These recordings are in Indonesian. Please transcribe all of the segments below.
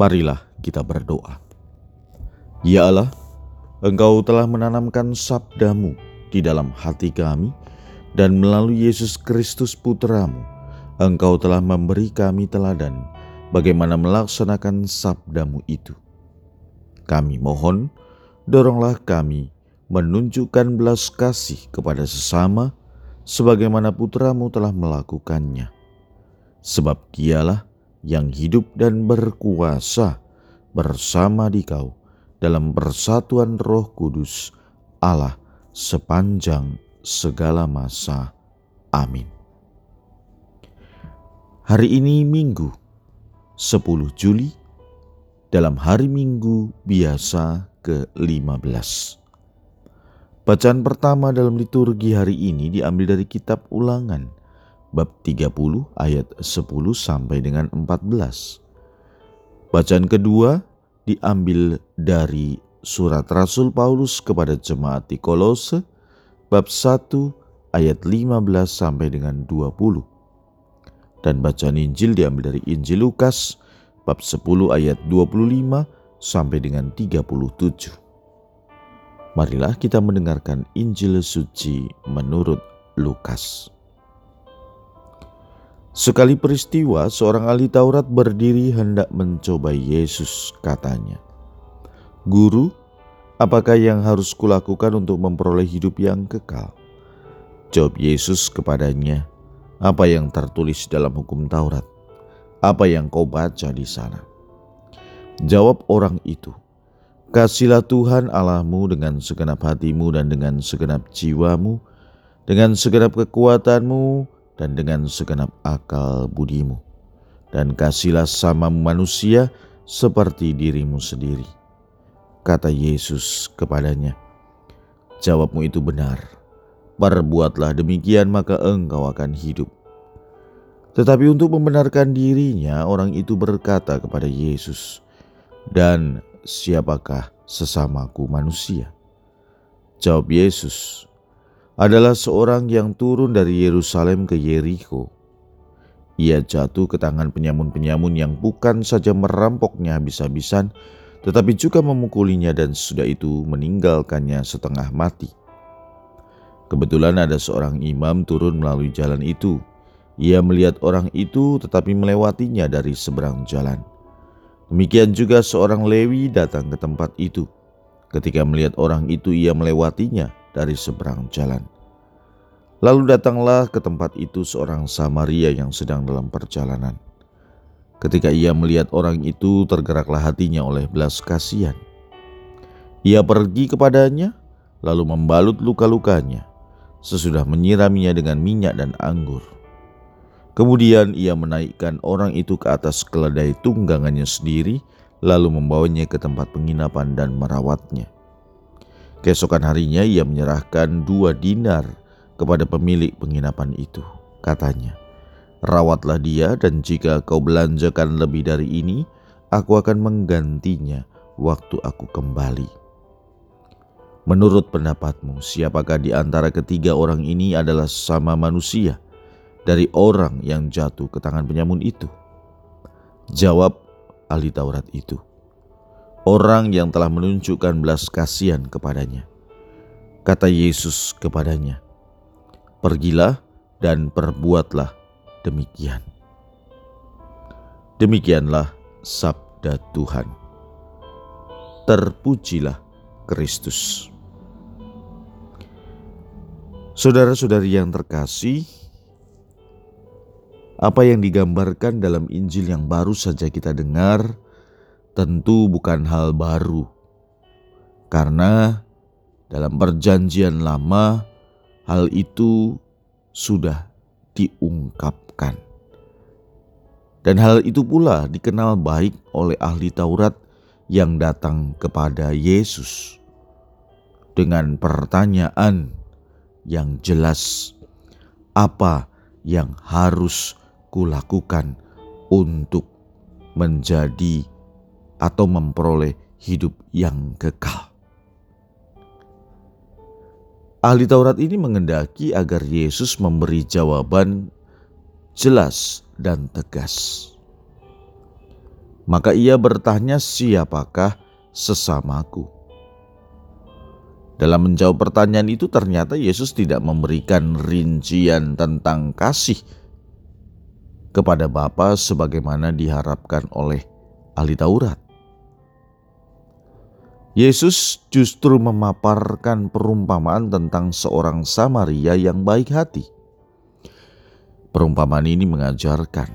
Marilah kita berdoa. Ya Allah, Engkau telah menanamkan sabdamu di dalam hati kami dan melalui Yesus Kristus Putramu, Engkau telah memberi kami teladan bagaimana melaksanakan sabdamu itu. Kami mohon, doronglah kami menunjukkan belas kasih kepada sesama sebagaimana putramu telah melakukannya. Sebab dialah yang hidup dan berkuasa bersama di kau dalam persatuan roh kudus Allah sepanjang segala masa. Amin. Hari ini Minggu 10 Juli dalam hari Minggu biasa ke-15. Bacaan pertama dalam liturgi hari ini diambil dari kitab ulangan bab 30 ayat 10 sampai dengan 14. Bacaan kedua diambil dari surat Rasul Paulus kepada jemaat di Kolose bab 1 ayat 15 sampai dengan 20. Dan bacaan Injil diambil dari Injil Lukas bab 10 ayat 25 sampai dengan 37. Marilah kita mendengarkan Injil suci menurut Lukas. Sekali peristiwa, seorang ahli Taurat berdiri hendak mencoba Yesus, katanya. Guru, apakah yang harus kulakukan untuk memperoleh hidup yang kekal? Jawab Yesus kepadanya, apa yang tertulis dalam hukum Taurat? Apa yang kau baca di sana? Jawab orang itu, Kasihlah Tuhan Allahmu dengan segenap hatimu dan dengan segenap jiwamu, dengan segenap kekuatanmu, dan dengan segenap akal budimu. Dan kasihlah sama manusia seperti dirimu sendiri. Kata Yesus kepadanya, Jawabmu itu benar. Perbuatlah demikian maka engkau akan hidup. Tetapi untuk membenarkan dirinya, orang itu berkata kepada Yesus, "Dan siapakah sesamaku manusia?" Jawab Yesus, adalah seorang yang turun dari Yerusalem ke Yeriko. Ia jatuh ke tangan penyamun-penyamun yang bukan saja merampoknya habis-habisan, tetapi juga memukulinya dan sudah itu meninggalkannya setengah mati. Kebetulan ada seorang imam turun melalui jalan itu. Ia melihat orang itu tetapi melewatinya dari seberang jalan. Demikian juga seorang Lewi datang ke tempat itu. Ketika melihat orang itu ia melewatinya dari seberang jalan. Lalu datanglah ke tempat itu seorang Samaria yang sedang dalam perjalanan. Ketika ia melihat orang itu, tergeraklah hatinya oleh belas kasihan. Ia pergi kepadanya, lalu membalut luka-lukanya, sesudah menyiraminya dengan minyak dan anggur. Kemudian ia menaikkan orang itu ke atas keledai tunggangannya sendiri, lalu membawanya ke tempat penginapan dan merawatnya. Keesokan harinya ia menyerahkan dua dinar kepada pemilik penginapan itu. Katanya, rawatlah dia dan jika kau belanjakan lebih dari ini, aku akan menggantinya waktu aku kembali. Menurut pendapatmu, siapakah di antara ketiga orang ini adalah sama manusia dari orang yang jatuh ke tangan penyamun itu? Jawab ahli Taurat itu orang yang telah menunjukkan belas kasihan kepadanya. Kata Yesus kepadanya, "Pergilah dan perbuatlah demikian." Demikianlah sabda Tuhan. Terpujilah Kristus. Saudara-saudari yang terkasih, apa yang digambarkan dalam Injil yang baru saja kita dengar tentu bukan hal baru, karena dalam Perjanjian Lama hal itu sudah diungkapkan. Dan hal itu pula dikenal baik oleh ahli Taurat yang datang kepada Yesus dengan pertanyaan yang jelas, "Apa yang harus kulakukan untuk menjadi atau memperoleh hidup yang kekal?" Ahli Taurat ini mengendaki agar Yesus memberi jawaban jelas dan tegas. Maka ia bertanya, "Siapakah sesamaku?" Dalam menjawab pertanyaan itu, ternyata Yesus tidak memberikan rincian tentang kasih kepada Bapa sebagaimana diharapkan oleh ahli Taurat. Yesus justru memaparkan perumpamaan tentang seorang Samaria yang baik hati. Perumpamaan ini mengajarkan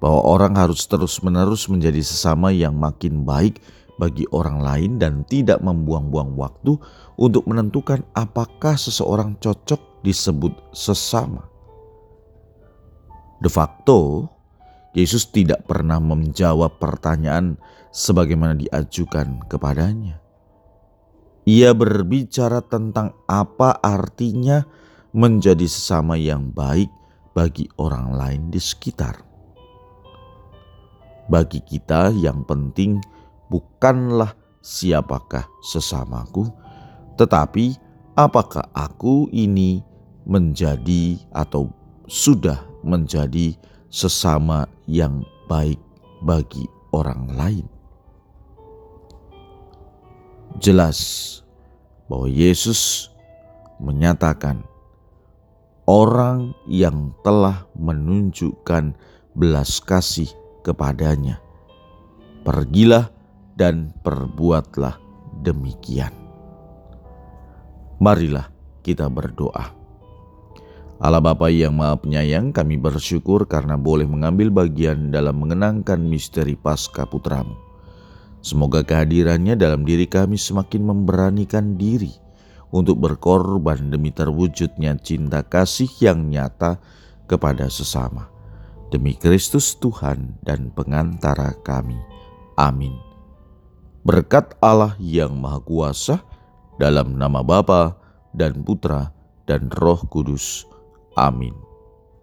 bahwa orang harus terus-menerus menjadi sesama yang makin baik bagi orang lain dan tidak membuang-buang waktu untuk menentukan apakah seseorang cocok disebut sesama. De facto, Yesus tidak pernah menjawab pertanyaan sebagaimana diajukan kepadanya. Ia berbicara tentang apa artinya menjadi sesama yang baik bagi orang lain di sekitar. Bagi kita, yang penting bukanlah siapakah sesamaku, tetapi apakah aku ini menjadi atau sudah menjadi sesama yang baik bagi orang lain. Jelas bahwa Yesus menyatakan orang yang telah menunjukkan belas kasih kepadanya, pergilah dan perbuatlah demikian. Marilah kita berdoa. Allah Bapa yang Maha Penyayang, kami bersyukur karena boleh mengambil bagian dalam mengenangkan misteri Paskah Putramu. Semoga kehadirannya dalam diri kami semakin memberanikan diri untuk berkorban demi terwujudnya cinta kasih yang nyata kepada sesama. Demi Kristus Tuhan dan pengantara kami. Amin. Berkat Allah yang Maha Kuasa, dalam nama Bapa dan Putra dan Roh Kudus. Amin.